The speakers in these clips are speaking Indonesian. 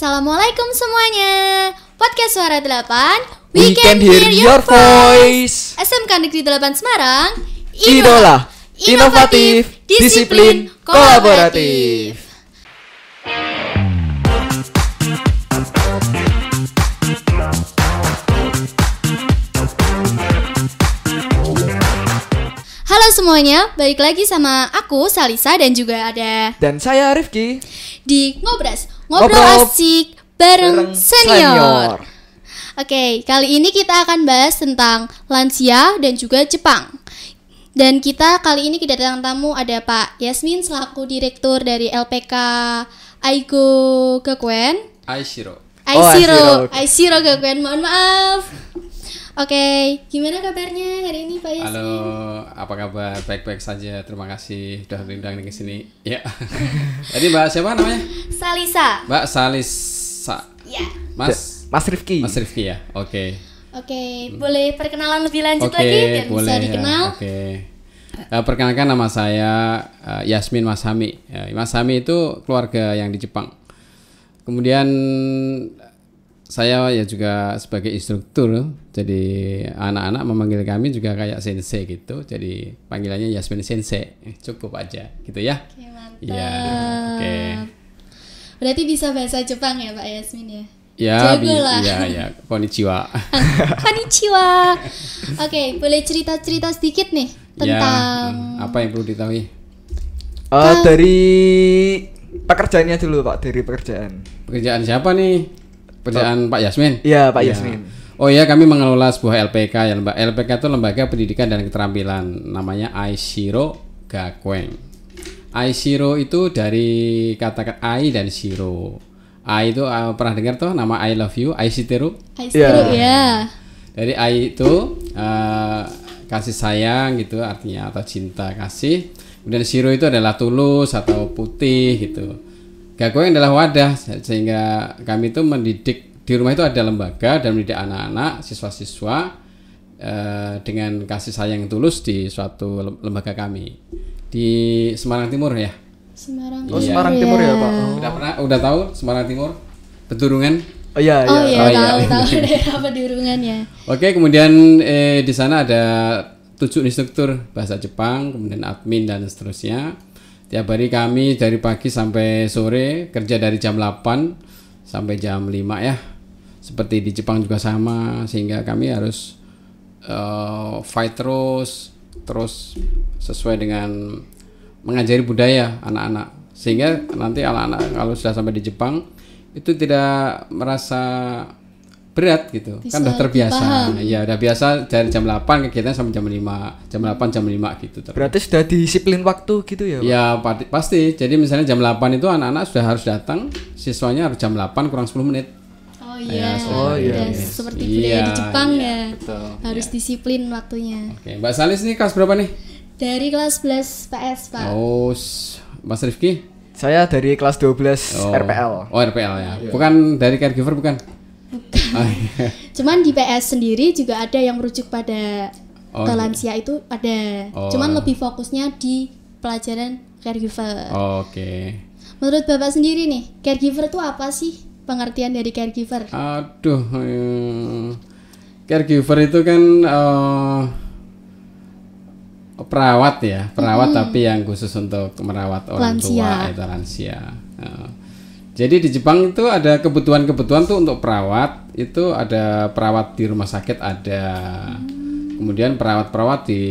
Assalamualaikum semuanya. Podcast Suara 8. We can hear your voice. SMK Negeri 8 Semarang. Idola, inovatif, disiplin, kolaboratif. Halo semuanya, balik lagi sama aku Salisa dan juga ada Dan saya Rifki. di Ngobras, ngobrol Ngobrol asik bareng, bareng senior. senior. Oke, kali ini kita akan bahas tentang lansia dan juga Jepang. Dan kita kali ini kedatangan tamu ada Pak Yasmin selaku direktur dari LPK Aigo Gakuen. Aishiro. Aishiro, Aishiro. Aishiro Gakuen, mohon maaf. Oke, gimana kabarnya hari ini Pak Yasmin? Halo, apa kabar? Baik-baik saja. Terima kasih sudah diundang ke sini. Ya. Jadi Mbak siapa namanya? Salisa. Mbak Salisa. Ya. Mas Mas Rifki. Mas Rifki ya. Oke. Oke, boleh perkenalan lebih lanjut Oke, lagi biar boleh bisa ya. dikenal. Oke. Eh, perkenalkan nama saya eh, Yasmin Masami. Ya, Masami itu keluarga yang di Jepang. Kemudian saya ya juga sebagai instruktur, jadi anak-anak memanggil kami juga kayak sensei gitu, jadi panggilannya Yasmin Sensei, Eh, cukup aja gitu ya. Oke, mantap. Iya, oke. Berarti bisa bahasa Jepang ya Pak Yasmin ya? Ya, Jago bi- lah. ya, ya, konnichiwa. Konnichiwa. Oke, boleh cerita-cerita sedikit nih ya, tentang hmm, apa yang perlu diketahui? Eh, dari pekerjaannya dulu Pak, dari pekerjaan. Pekerjaan siapa nih? Pekerjaan Pak Yasmin? Iya, Pak Iya. Yasmin. Oh iya, kami mengelola sebuah LPK ya, Mbak. LPK itu Lembaga Pendidikan dan Keterampilan, namanya Aishiro Gakuen. Aishiro itu dari kata Ai dan Shiro. Ai itu eh, pernah dengar tuh nama I love you, Aishiteru? Aishiro Iya. ya. Dari ai itu eh, kasih sayang gitu artinya atau cinta kasih. Kemudian shiro itu adalah tulus atau putih gitu. Gakuen adalah wadah se- sehingga kami itu mendidik di rumah itu ada lembaga dan mendidik anak-anak siswa-siswa eh, dengan kasih sayang yang tulus di suatu lem- lembaga kami di Semarang Timur ya. Semarang. Oh, Semarang Timur ya, Pak. Oh, Udah pernah udah tahu Semarang Timur? Peturungan? Oh, iya, Oh iya, iya. Oh, iya. tahu tahu daerah pedurungannya. Oke, kemudian eh, di sana ada tujuh instruktur bahasa Jepang, kemudian admin dan seterusnya. Tiap hari kami dari pagi sampai sore kerja dari jam 8 sampai jam 5 ya. Seperti di Jepang juga sama, sehingga kami harus eh, fight terus, terus sesuai dengan mengajari budaya anak-anak. Sehingga nanti anak-anak kalau sudah sampai di Jepang itu tidak merasa berat gitu Bisa kan udah terbiasa paham. ya udah biasa dari jam 8 kegiatan sampai jam 5 jam 8 jam 5 gitu terus Berarti sudah disiplin waktu gitu ya, Pak? ya pasti jadi misalnya jam 8 itu anak-anak sudah harus datang siswanya harus jam 8 kurang 10 menit Oh Ya, iya. oh iya, Udah iya. seperti Iya, budaya di Jepang iya, ya. betul. Harus disiplin waktunya. oke Mbak Salis nih kelas berapa nih Dari kelas 11 PS, Pak. oh Mas Rifki Saya dari kelas 12 oh. RPL. oh RPL ya bukan dari caregiver bukan Oh, iya. Cuman di PS sendiri juga ada yang merujuk pada Oh, ke iya. lansia itu ada. Oh. Cuman lebih fokusnya di pelajaran caregiver. oke Menurut Bapak sendiri nih, caregiver itu apa sih? Pengertian dari caregiver? Aduh, eh, caregiver itu kan eh, perawat ya, perawat tapi yang khusus untuk merawat orang Lansia. tua itu lansia. Eh, jadi di Jepang itu ada kebutuhan-kebutuhan tuh untuk perawat, itu ada perawat di rumah sakit ada, kemudian perawat-perawat di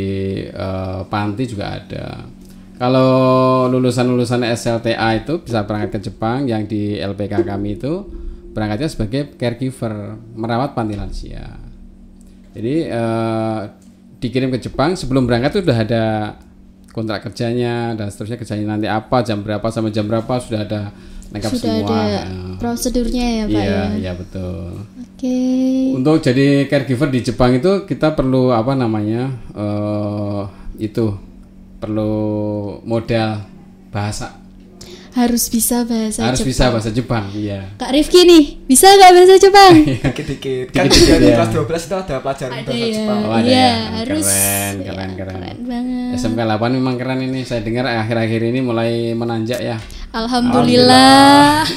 eh, panti juga ada. Kalau lulusan-lulusan SLTA itu bisa berangkat ke Jepang, yang di LPK kami itu berangkatnya sebagai caregiver, merawat panti lansia. Jadi eh, dikirim ke Jepang sebelum berangkat itu sudah ada kontrak kerjanya dan seterusnya kerjanya nanti apa, jam berapa sampai jam berapa sudah ada lengkap Sudah semua. ada Ya. prosedurnya ya, Pak Iya, ya. iya betul. Oke. Untuk jadi caregiver di Jepang itu kita perlu apa namanya eh itu perlu modal bahasa Harus bisa bahasa harus Jepang. bisa bahasa Jepang iya Kak Rifki nih, bisa nggak bahasa Jepang? Dikit-dikit. Kan Dikit-dikit, dari ya. kelas 12 itu ada pelajaran Ada bahasa ya. Jepang. Oh, ada Iya, ya. harus. Keren, Ya, keren, keren. Keren banget. SMK 8 memang keren ini saya dengar akhir-akhir ini mulai menanjak ya Alhamdulillah.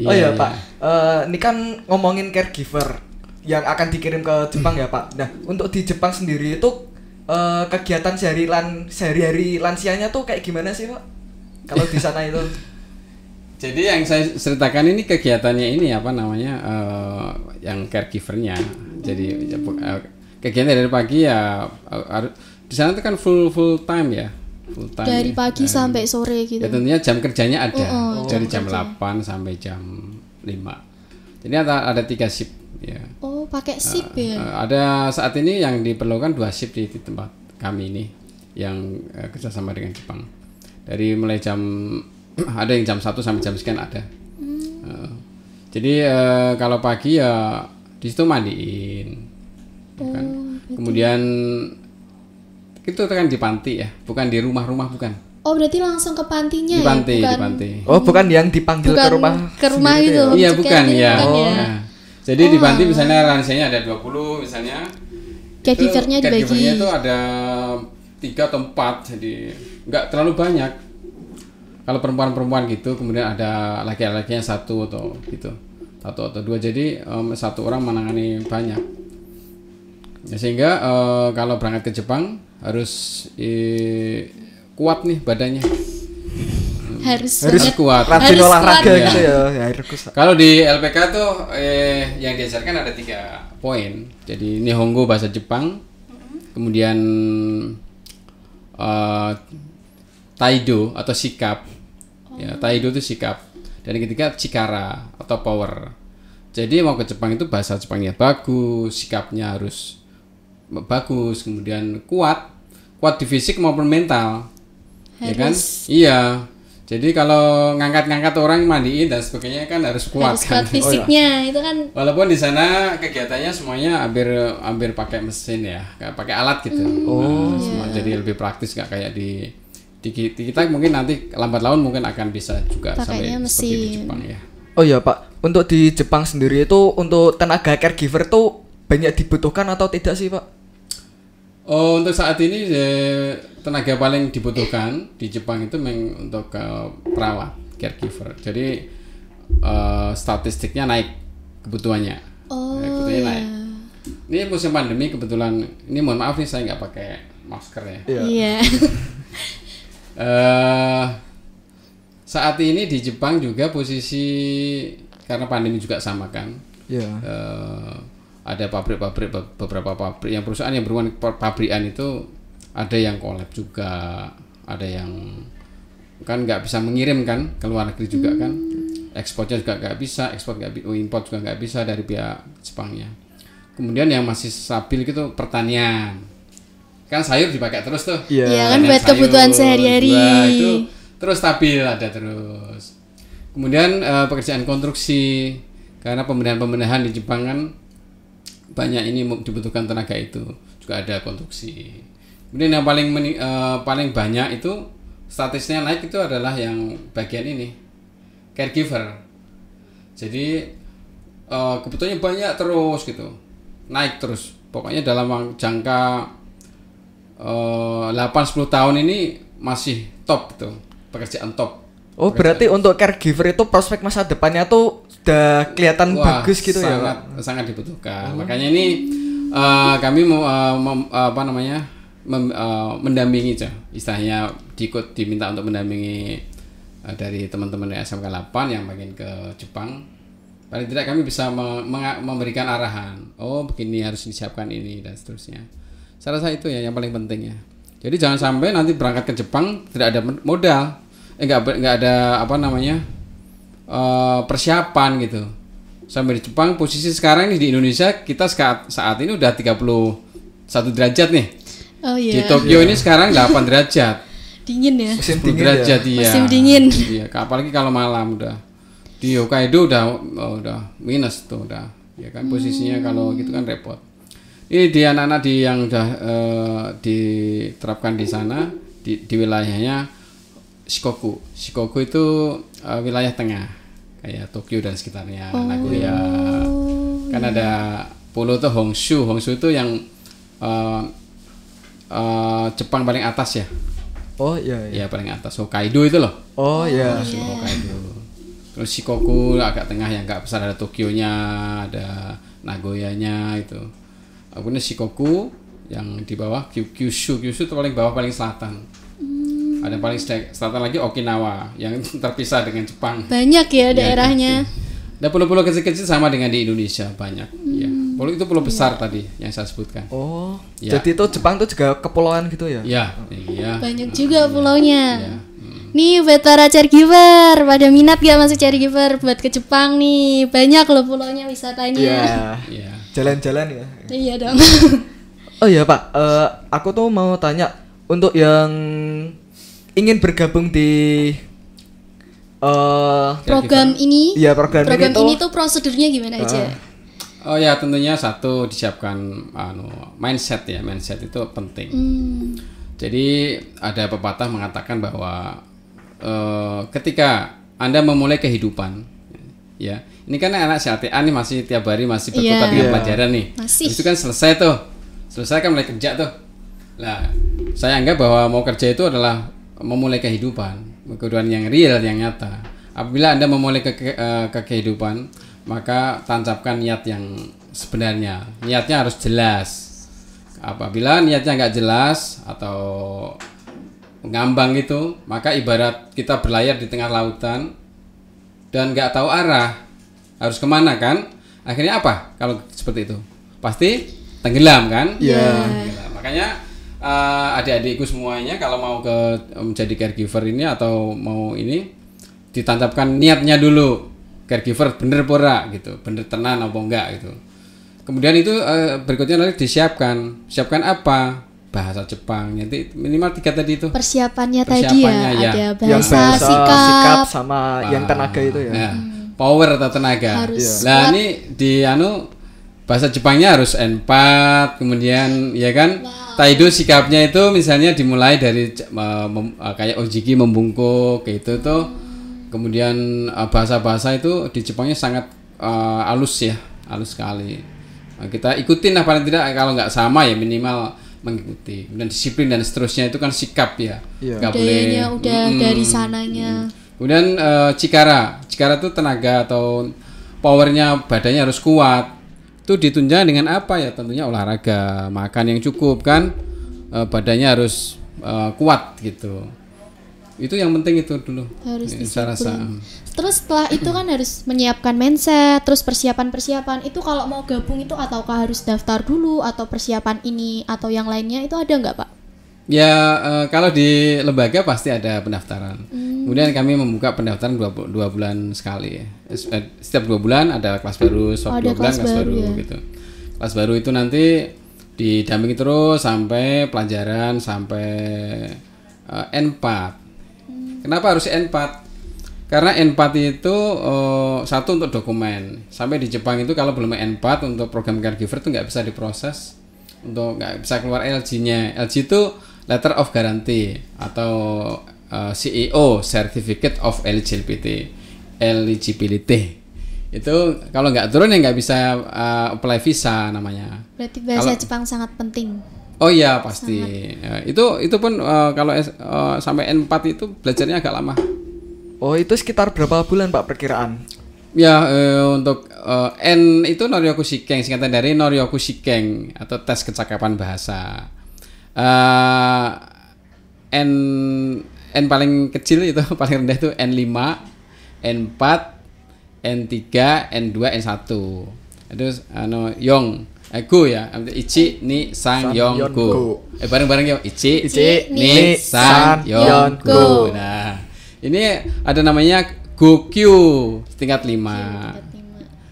Oh iya, Pak. eh, ini kan ngomongin caregiver yang akan dikirim ke Jepang ya Pak. Nah untuk di Jepang sendiri itu eh, kegiatan sehari lan sehari-hari lansianya tuh kayak gimana sih Pak? Kalau di sana itu? Jadi yang saya ceritakan ini kegiatannya ini apa namanya eh, yang caregivernya. Jadi ya, eh, kegiatan dari pagi ya eh, di sana itu kan full full time ya, full time. Dari ya. pagi Dan- sampai sore gitu. Ya tentunya jam kerjanya ada Oh, oh, dari jam kerja. 8 sampai jam 5. Jadi ada ada tiga shift ya. Oh, pakai sip ya. Eh, ada saat ini yang diperlukan dua shift di, di tempat kami ini yang eh, kerjasama dengan Jepang. Dari mulai jam ada yang jam 1 sampai jam sekian ada. Eh, jadi eh, kalau pagi ya di situ mandiin, ya kan. Kemudian itu kan di panti ya, bukan di rumah-rumah bukan. Oh, berarti langsung ke pantinya Di ya? panti, di Bukan- panti. Oh bukan yang dipanggil Bukan ke rumah ke rumah gitu. ya? Iya bukan gitu ya. bukan ya? Nah, jadi di panti misalnya lansianya ada 20 misalnya. Caregivernya itu- dibagi. caregivernya itu ada tiga atau empat jadi nggak terlalu banyak. Kalau perempuan-perempuan gitu, kemudian ada laki-lakinya satu atau gitu, satu atau dua. Jadi em, satu orang menangani banyak. Ya, sehingga eh, kalau berangkat ke Jepang harus eh, kuat nih badannya. Harus, Harus banget. kuat. Rajin Harus olahraga kuat. gitu ya. ya. Kalau di LPK tuh eh, yang diajarkan ada tiga poin. Jadi Nihongo bahasa Jepang, kemudian eh, Taido atau sikap, ya Taido itu sikap. Dan yang ketiga Chikara atau power. Jadi mau ke Jepang itu bahasa Jepangnya bagus, sikapnya harus bagus, kemudian kuat, kuat di fisik maupun mental, ya kan? Iya. Jadi kalau ngangkat-ngangkat orang mandiin dan sebagainya kan harus kuat Harus kan. kuat fisiknya itu kan Walaupun di sana kegiatannya semuanya hampir hampir pakai mesin ya, kayak pakai alat gitu. Oh. Jadi lebih praktis nggak kayak di, di ki- di kita mungkin nanti lambat laun mungkin akan bisa juga Pakainya sampai seperti di mesin. Jepang ya. Oh iya Pak, untuk di Jepang sendiri itu untuk tenaga caregiver tuh banyak dibutuhkan atau tidak sih Pak? Oh, untuk saat ini eh, tenaga paling dibutuhkan di Jepang itu memang untuk eh, perawat, caregiver. Jadi eh, statistiknya naik kebutuhannya. Oh, Eh, kebutuhannya iya. naik. Ini musim pandemi kebetulan ini mohon maaf nih saya nggak pakai masker ya. Iya. Eh saat ini di Jepang juga posisi karena pandemi juga sama kan. Iya. Eh, ada pabrik-pabrik be- beberapa pabrik yang perusahaan yang berhubungan pabrikan itu ada yang kolab juga, ada yang kan nggak bisa mengirim kan ke luar negeri juga kan. Ekspornya juga nggak bisa, ekspor nggak bi- import juga nggak bisa dari pihak Jepangnya. Kemudian yang masih stabil gitu pertanian. Kan sayur dipakai terus tuh. Iya. Iya kan buat kebutuhan sehari-hari. itu terus stabil ada terus. Kemudian eh, pekerjaan konstruksi karena pembenahan-pembenahan di Jepang kan banyak ini dibutuhkan tenaga itu juga ada konstruksi. Kemudian yang paling meni- eh, paling banyak itu statistiknya naik itu adalah yang bagian ini caregiver. Jadi eh, kebutuhannya banyak terus gitu, naik terus. Pokoknya dalam jangka eh, 8-10 tahun ini masih top tuh pekerjaan top. Oh berarti untuk caregiver itu prospek masa depannya tuh udah kelihatan Wah, bagus gitu ya sangat, sangat dibutuhkan. Makanya ini eh, kami mau eh, mem- apa namanya mem- eh, mendampingi aja, istilahnya diikut diminta untuk mendampingi eh, dari teman-teman dari SMK 8 yang makin ke Jepang. Paling tidak kami bisa me- memberikan arahan. Oh begini harus disiapkan ini dan seterusnya. Saya rasa itu ya yang paling penting ya. Jadi jangan sampai nanti berangkat ke Jepang tidak ada modal, eh nggak ber- nggak ada apa namanya eh, persiapan gitu. Sampai di Jepang posisi sekarang nih di Indonesia kita saat saat ini udah 31 derajat nih. Oh Di iya. Tokyo ini sekarang 8 derajat. Dingin ya. Musim 10 dingin ya. derajat iya. Musim dingin. Iya, apalagi kalau malam udah. Di Hokkaido udah oh, udah minus tuh udah. Ya kan posisinya kalau gitu kan repot. Ini di anak-anak di yang udah eh, diterapkan di sana di, di wilayahnya Shikoku. Shikoku itu eh, wilayah tengah kayak Tokyo dan sekitarnya, Nagoya. Kan ada pulau tuh Honshu. Honshu itu yang eh, eh, Jepang paling atas ya. Oh iya iya. Ya paling atas Hokkaido itu loh. Oh iya. Masuk Hokkaido. Terus Shikoku agak tengah yang agak besar ada Tokyo-nya, ada Nagoya-nya itu. Kemudian Shikoku yang di bawah Kyu- Kyushu, Kyushu itu paling bawah paling selatan. Ada yang paling sel- selatan lagi Okinawa yang terpisah dengan Jepang. Banyak ya daerahnya. Dan pulau-pulau kecil-kecil sama dengan di Indonesia banyak. Ya. Pulau itu pulau besar tadi yang saya sebutkan. Oh, Ya. jadi itu Jepang tuh juga kepulauan gitu ya? Ya, iya. Banyak juga pulaunya. Ya. Nih buat para caregiver, pada minat gak masuk caregiver buat ke Jepang nih? Banyak loh pulaunya wisatanya. Iya. Iya. Jalan-jalan ya. Iya dong. Oh iya Pak, Eh, aku tuh mau tanya untuk yang ingin bergabung di eh program ini, Iya, program ini program tuh- ini tuh prosedurnya gimana aja? Oh ya, tentunya satu disiapkan anu mindset ya, mindset itu penting. Hmm, Jadi ada pepatah mengatakan bahwa eh, ketika Anda memulai kehidupan ya. Ini kan anak CLTA nih masih tiap hari masih berkutat Iya. dengan Iya. pelajaran nih. Masih. Itu kan selesai tuh. Selesai kan mulai kerja tuh. Nah, saya anggap bahwa mau kerja itu adalah memulai kehidupan, kehidupan yang real, yang nyata. Apabila Anda memulai ke, ke- eh, ke kehidupan, maka tancapkan niat yang sebenarnya. Niatnya harus jelas. Apabila niatnya nggak jelas atau ngambang itu, maka ibarat kita berlayar di tengah lautan dan nggak tahu arah harus ke mana kan? Akhirnya apa kalau seperti itu? Pasti tenggelam kan? Iya. Tenggelam. Makanya eh, adik-adikku semuanya kalau mau ke menjadi caregiver ini atau mau ini ditancapkan niatnya dulu caregiver bener pura gitu, bener tenan apa enggak gitu. Kemudian itu eh, berikutnya nanti disiapkan. Siapkan apa? Bahasa Jepang. Nanti minimal tiga tadi itu. persiapannya, tadi ya, Persiapannya, ya. ada yang bahasa, bahasa, sikap, sikap sama yang tenaga itu ya. Nah, power atau tenaga. Harus Nah, ini di anu bahasa Jepangnya harus N4, kemudian ya kan Taido sikapnya itu misalnya dimulai dari mem- eh, kayak ojiki membungkuk kayak itu tuh. Kemudian eh, bahasa-bahasa itu di Jepangnya sangat eh, halus ya, halus sekali. Nah, kita ikutin lah paling tidak kalau nggak sama ya minimal mengikuti. Dan disiplin dan seterusnya itu kan sikap ya. Iya. Nggak boleh budayanya udah Mm-mm. dari sananya. Kemudian eh, Cikara, Cikara itu tenaga atau powernya badannya harus kuat. Itu ditunjang dengan apa ya? Tentunya olahraga, makan yang cukup kan, Eh, badannya harus eh, kuat gitu. Itu yang penting itu dulu. Harus Ya, saya rasa. Terus setelah itu kan harus menyiapkan mindset, terus persiapan-persiapan. Itu kalau mau gabung itu ataukah harus daftar dulu atau persiapan ini atau yang lainnya itu ada nggak pak? Ya eh, kalau di lembaga pasti ada pendaftaran. Hmm. Kemudian kami membuka pendaftaran dua, dua bulan sekali. Eh, Setiap dua bulan ada kelas baru, setiap Oh, dua bulan kelas kelas baru baru, ya. gitu. Kelas baru itu nanti didampingi terus sampai pelajaran sampai eh, N4. Kenapa harus N4? Karena N4 itu eh, satu untuk dokumen. Sampai di Jepang itu kalau belum N4 untuk program caregiver itu nggak bisa diproses untuk nggak bisa keluar LG-nya. LG itu letter of guarantee atau eh, CEO Certificate of Eligibility. Eligibility. Itu kalau nggak turun ya nggak bisa eh, apply visa namanya. Berarti bahasa Kalau- Jepang sangat penting. Oh iya pasti. Ya, itu itu pun eh, kalau eh, sampai N4 itu belajarnya agak lama. Oh, itu sekitar berapa bulan Pak perkiraan? Ya eh, untuk eh, N itu Noryoku Shikeng singkatan dari Noryoku Shikeng atau tes kecakapan bahasa. Eh, N N paling kecil itu paling rendah itu N5, N4, N3, N2, N1. Itu anu Yong eh, go ya. Ichi ni sang San, yong yon, go. go. Eh bareng-bareng yuk. Ichi, Ichi, ni san san, yon yon, go. go. Nah, ini ada namanya Gokyu tingkat 5.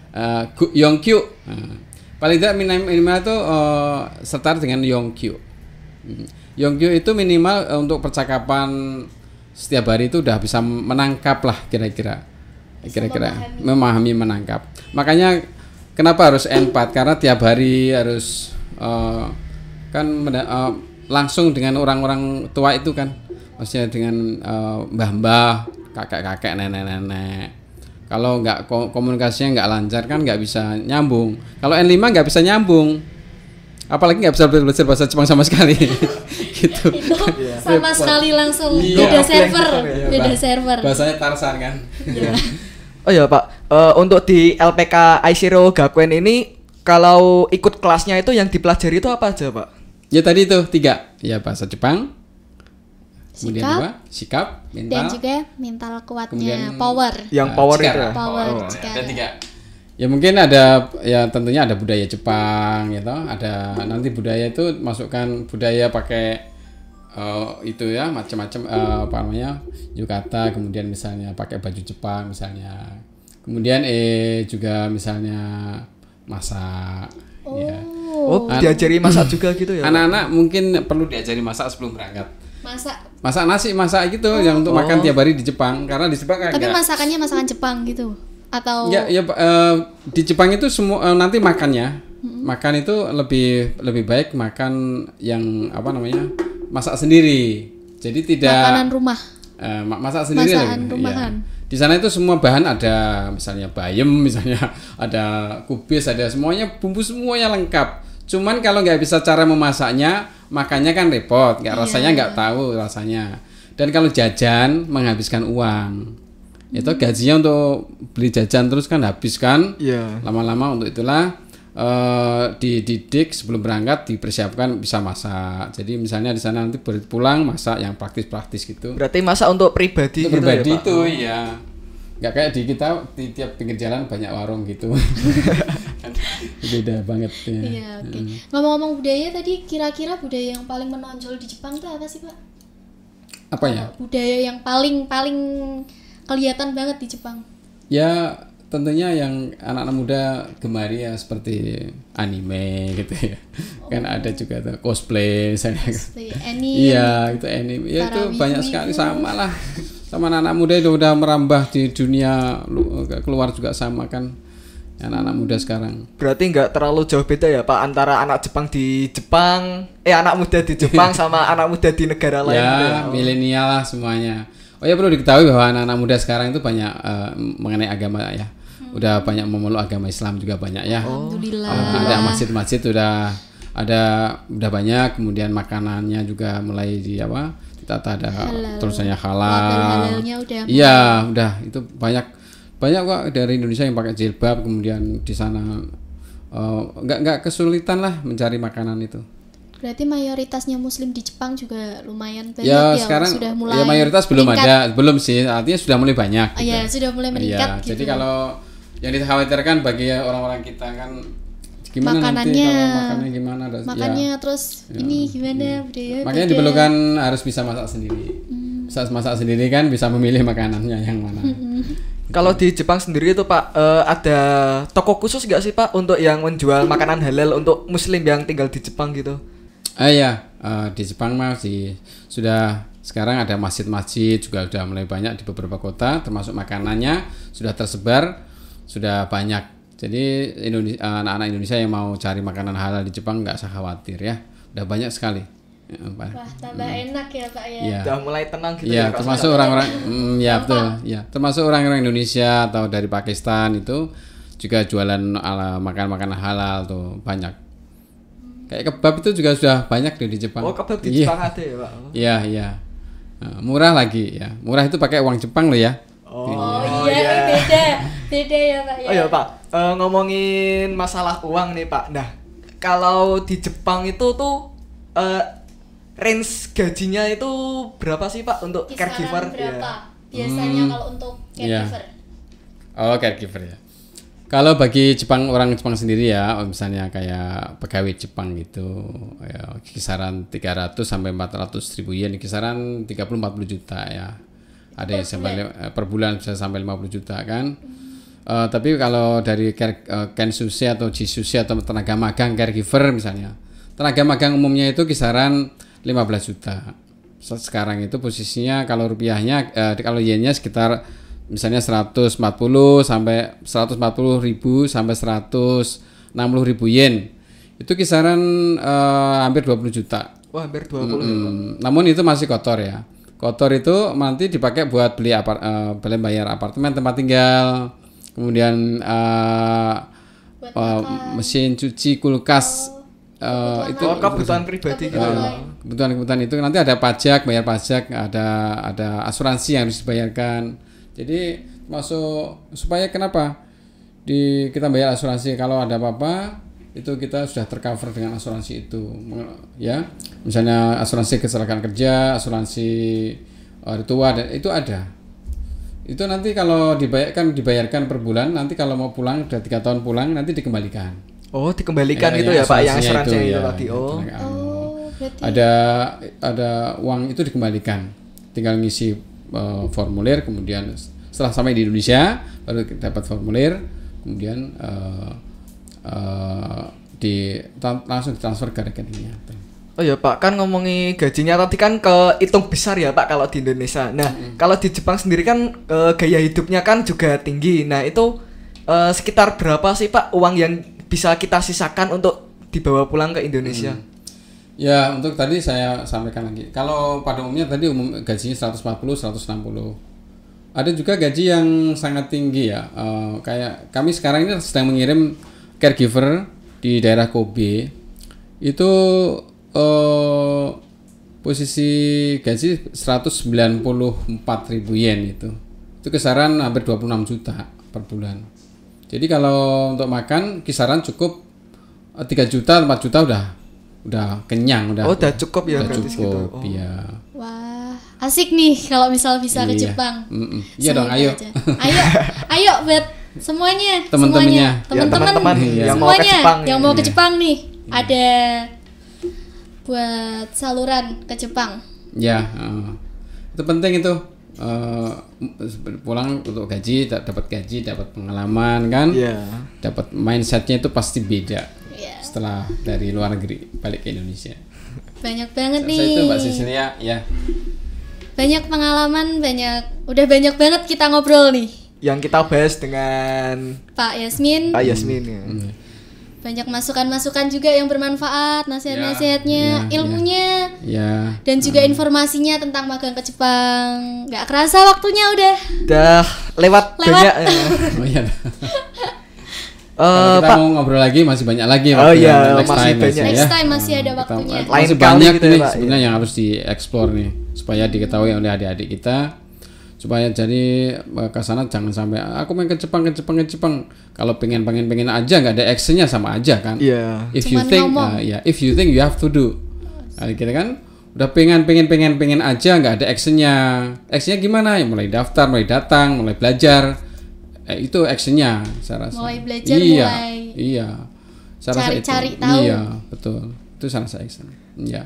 Uh, Gu- Yongkyu. Nah, paling tidak minim- minimal itu uh, setara dengan Yongkyu. Hmm. Yongkyu itu minimal uh, untuk percakapan setiap hari itu udah bisa menangkap lah kira-kira. Kira-kira memahami menangkap. Makanya kenapa harus N4 karena tiap hari harus uh, kan uh, langsung dengan orang-orang tua itu kan maksudnya dengan uh, mbah-mbah kakek-kakek nenek-nenek kalau nggak ko- komunikasinya nggak lancar kan nggak bisa nyambung kalau N5 nggak bisa nyambung apalagi nggak bisa belajar bahasa Jepang sama sekali gitu Itu sama sekali langsung Iya, beda server, ya, beda Bah- server. bahasanya Tarsan kan Oh Oh ya Pak, Eh, untuk di LPK Aishiro Gakuen ini kalau ikut kelasnya itu yang dipelajari itu apa aja Pak? Ya tadi itu tiga, ya bahasa Jepang, kemudian Sikap, apa? Sikap, mental, dan juga mental kuatnya Kemudian- power. Yang power cikara. itu ya? Power, Oh. ada tiga. Ya mungkin ada ya tentunya ada budaya Jepang gitu, ada nanti budaya itu masukkan budaya pakai eh, itu ya macam-macam eh, apa namanya yukata, kemudian misalnya pakai baju Jepang misalnya, kemudian eh juga misalnya masak, ya. Oh, diajari masak juga gitu ya? Anak-anak mungkin perlu diajari masak sebelum berangkat. Masak. Masak nasi, masak gitu yang untuk makan tiap hari di Jepang karena di Jepang kan Tapi nggak- masakannya masakan Jepang gitu. Atau Ya, ya eh, di Jepang itu semua eh, nanti makannya, makan itu lebih lebih baik makan yang apa namanya masak sendiri. Jadi tidak makanan rumah. ma- masak sendiri Masakan lagi. rumahan. Iya. Di sana itu semua bahan ada, misalnya bayam, misalnya ada kubis, ada semuanya bumbu semuanya lengkap. Cuman kalau nggak bisa cara memasaknya, makannya kan repot, nggak rasanya nggak tahu rasanya. Dan kalau jajan menghabiskan uang, itu gajinya untuk beli jajan terus kan habis kan. Iya. Lama-lama untuk itulah eh, dididik sebelum berangkat dipersiapkan bisa masak. Jadi misalnya di sana nanti pulang masak yang praktis-praktis gitu. Berarti masak untuk pribadi Itu gitu pribadi ya Pak? itu ya. Nggak kayak di kita di tiap pinggir jalan banyak warung gitu. Kan Beda banget ya. Iya, oke. Ngomong-ngomong budaya tadi kira-kira budaya yang paling menonjol di Jepang itu apa sih, Pak? Apa ya? Budaya yang paling paling kelihatan banget di Jepang. Ya tentunya yang anak-anak muda gemari ya seperti anime gitu ya. Kan ada juga tuh cosplay misalnya. Anime. Iya, itu anime. Ya itu banyak sekali sama lah. Sama anak-anak muda itu udah merambah di dunia lu- keluar juga sama kan. Anak-anak muda sekarang. Berarti nggak terlalu jauh beda ya Pak antara anak Jepang di Jepang, eh anak muda di Jepang sama anak muda di negara lain gitu ya, milenial lah semuanya. Oh ya perlu diketahui bahwa anak-anak muda sekarang itu banyak eh, mengenai agama ya. Udah banyak memeluk agama Islam juga banyak ya. Alhamdulillah. Eh, ada masjid-masjid udah ada udah banyak kemudian makanannya juga mulai di apa ditata ada Halal. tulisannya halal iya udah itu banyak banyak kok dari Indonesia yang pakai jilbab kemudian di sana eh, nggak nggak kesulitan lah mencari makanan itu Berarti mayoritasnya muslim di Jepang juga lumayan banyak ya, ya, sekarang sudah mulai ya mayoritas belum meningkat. ada belum sih artinya sudah mulai banyak Oh, ya, sudah mulai meningkat Iya, gitu. jadi kalau yang dikhawatirkan bagi orang-orang kita kan gimana nanti Makanannya- kalau makannya gimana ada- ya. Makanya terus ini gimana budaya Makanya beda. diperlukan harus bisa masak sendiri. Hmm. Bisa masak sendiri kan bisa memilih makanannya yang mana. Kalau di Jepang sendiri itu Pak eh, ada toko khusus nggak sih Pak untuk yang menjual makanan halal untuk Muslim yang tinggal di Jepang gitu? Ah ya, eh, di Jepang mah sih sudah sekarang ada masjid-masjid juga sudah mulai banyak di beberapa kota termasuk makanannya sudah tersebar sudah banyak. Jadi Indonesia, anak-anak Indonesia yang mau cari makanan halal di Jepang nggak usah khawatir ya. Udah banyak sekali. Ya, Pak. Wah, tambah enak ya, Pak ya. Udah mulai tenang gitu Iya, ya termasuk orang-orang mm, ya betul. Ya, termasuk orang-orang Indonesia atau dari Pakistan itu juga jualan ala makan-makanan halal tuh banyak. Kayak kebab itu juga sudah banyak deh di Jepang. Oh kebab di Iya. Jepang ada ya Pak? Iya, iya. Nah, murah lagi ya. Murah itu pakai uang Jepang loh ya. Oh, iya, beda. Beda ya, Pak ya. Oh ya Pak, Eh, ngomongin masalah uang nih Pak. Nah, kalau di Jepang itu tuh eh, range gajinya itu berapa sih Pak untuk Kisaran caregiver? berapa? Iya. Biasanya kalau untuk Iya. caregiver. Oh, caregiver ya. Kalau bagi Jepang orang Jepang sendiri ya, misalnya kayak pegawai Jepang gitu, ya, kisaran 300 sampai 400 ribu yen, kisaran 30 40 juta ya. Ada yang sampai per bulan bisa sampai 50 juta kan. Eh, tapi kalau dari care, eh, Kensusi atau Jisusi atau tenaga magang caregiver misalnya, tenaga magang umumnya itu kisaran 15 juta. Se- Sekarang itu posisinya kalau rupiahnya, eh, kalau yennya sekitar misalnya 140 sampai 140 ribu sampai 160 ribu yen. Itu kisaran eh, hampir 20 juta. Wah, hampir 20 ya, Pak. Hmm, namun itu masih kotor ya. Kotor itu nanti dipakai buat beli apar, eh, beli bayar apartemen tempat tinggal kemudian eh, eh, mesin cuci kulkas eh, itu Oh, kebutuhan pribadi gitu ya. kebutuhan-kebutuhan itu. Nanti ada pajak bayar pajak ada ada asuransi yang harus dibayarkan jadi masuk supaya kenapa di kita bayar asuransi kalau ada apa-apa itu kita sudah tercover dengan asuransi itu ya misalnya asuransi kecelakaan kerja asuransi eh, hari tua dan itu ada itu nanti kalau dibayarkan dibayarkan per bulan nanti kalau mau pulang udah tiga tahun pulang nanti dikembalikan Oh, dikembalikan Ya, gitu ya, Pak, yang asuransi itu, ya, tadi. yang Oh. tenaga anu. Oh, berarti ada ada uang itu dikembalikan tinggal ngisi eh, formulir kemudian setelah sampai di Indonesia baru kita dapat formulir kemudian eh, eh, di langsung transfer ke rekeningnya Oh ya Pak, kan ngomongi gajinya tadi kan kehitung besar ya Pak kalau di Indonesia. Nah, kalau di Jepang sendiri kan eh, gaya hidupnya kan juga tinggi. Nah, itu eh, sekitar berapa sih Pak uang yang bisa kita sisakan untuk dibawa pulang ke Indonesia? Ya untuk tadi saya sampaikan lagi. Kalau pada umumnya tadi umum gajinya 140 160 ada juga gaji yang sangat tinggi ya. Eh, kayak kami sekarang ini sedang mengirim caregiver di daerah Kobe. Itu eh posisi gaji 194.000 yen itu. Itu kisaran hampir 26 juta per bulan. Jadi kalau untuk makan kisaran cukup eh, 3 juta 4 juta udah udah kenyang udah Oh, udah cukup ya udah cukup Oh. iya wah, asik nih kalau misal bisa ke Iya. Jepang. Iya dong, ayo. aja. Ayo, ayo buat semuanya, Temen-temennya. semuanya. Ya, teman-teman teman-teman Iya. yang mau ke Jepang. yang ya. mau ke Jepang nih ada buat saluran ke Jepang. Ya, eh, itu penting itu Eh, pulang untuk gaji, da- dapat gaji, dapat pengalaman kan, Iya. dapat mindsetnya itu pasti beda Iya. Setelah dari luar negeri balik ke Indonesia. Banyak banget Saya nih. itu Mbak Cecilia, ya. Banyak pengalaman, banyak udah banyak banget kita ngobrol nih. Yang kita bahas dengan Pak Yasmin, Pak Yasmin ya. Hmm. banyak masukan-masukan juga yang bermanfaat, nasihat-nasihatnya, Ya, ya, ilmunya, Ya, dan juga informasinya tentang magang ke Jepang. Gak kerasa waktunya udah. Udah lewat, Lewat. banyak ya. oh iya. Eh, Kalau kita Pak, mau ngobrol lagi masih banyak lagi Oh waktu iya, next masih time banyak. ya. Next time masih ada Kita- waktunya. Lain masih banyak gitu ya, nih Pak, sebenarnya yang harus dieksplor nih supaya diketahui oleh adik-adik kita supaya jadi eh, ke sana jangan sampai aku main ke Jepang ke Jepang ke Jepang kalau pengen pengen pengen aja nggak ada actionnya sama aja kan Iya. if you Cuman think ngomong. uh, ya if you think you have to do nah, kita kan udah pengen pengen pengen pengen aja nggak ada actionnya actionnya gimana ya mulai daftar mulai datang mulai belajar eh, itu actionnya saya rasa Mulai belajar, iya mulai iya saya rasa itu cari-cari tahu. iya betul itu saya rasa action iya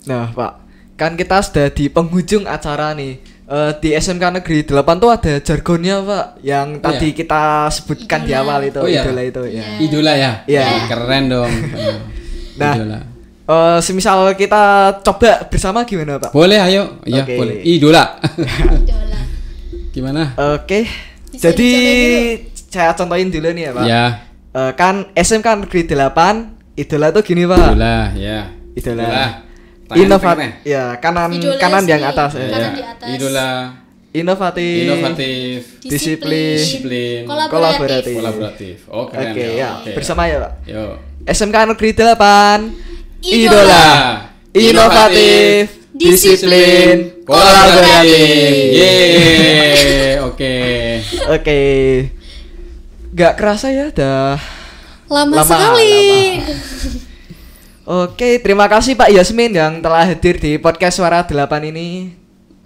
Nah, Pak, kan kita sudah di penghujung acara nih. Eh, di SMK Negeri 8 tuh ada jargonnya, Pak, yang tadi Iya. kita sebutkan di Idola. awal itu, Oh, iya. idola itu ya. idola ya Iya. keren dong Nah. idola Eh, semisal kita coba bersama gimana, Pak? boleh ayo iya Oke. boleh idola Idola. gimana Oke. Bisa Jadi dicontohin saya contohin dulu nih ya, Pak. ya Eh, kan SMK Negeri 8 idola tuh gini, Pak. idola ya Idola. Tangan Inovatif. tangannya. Ya, kanan Idola kanan yang sini. atas. ya. Kanan Ya, di atas. idola Inovatif. inovatif Disiplin. disiplin Kolaboratif. Kolaboratif. kolaboratif oh Oke, keren ya. Oke. Bersama ya, Pak. yuk SMK Negeri 8 Idola. Inovatif Disiplin Kolaboratif Yeay, oke Oke Gak kerasa ya dah Lama, Lama, sekali. Oke terima kasih Pak Yasmin yang telah hadir di podcast Suara 8 ini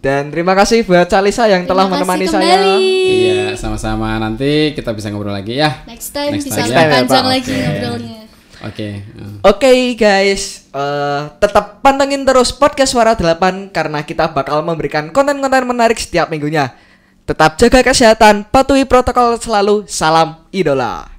Dan terima kasih buat Calisa yang telah Terima menemani kasih saya kembali. iya sama-sama nanti kita bisa ngobrol lagi ya Next time Next bisa time. lebih ya, panjang Pak. lagi Oke. ngobrolnya. oke uh. Oke guys, eh, tetap pantengin terus podcast Suara 8 karena kita bakal memberikan konten-konten menarik setiap minggunya. Tetap jaga kesehatan, patuhi protokol selalu. Salam idola.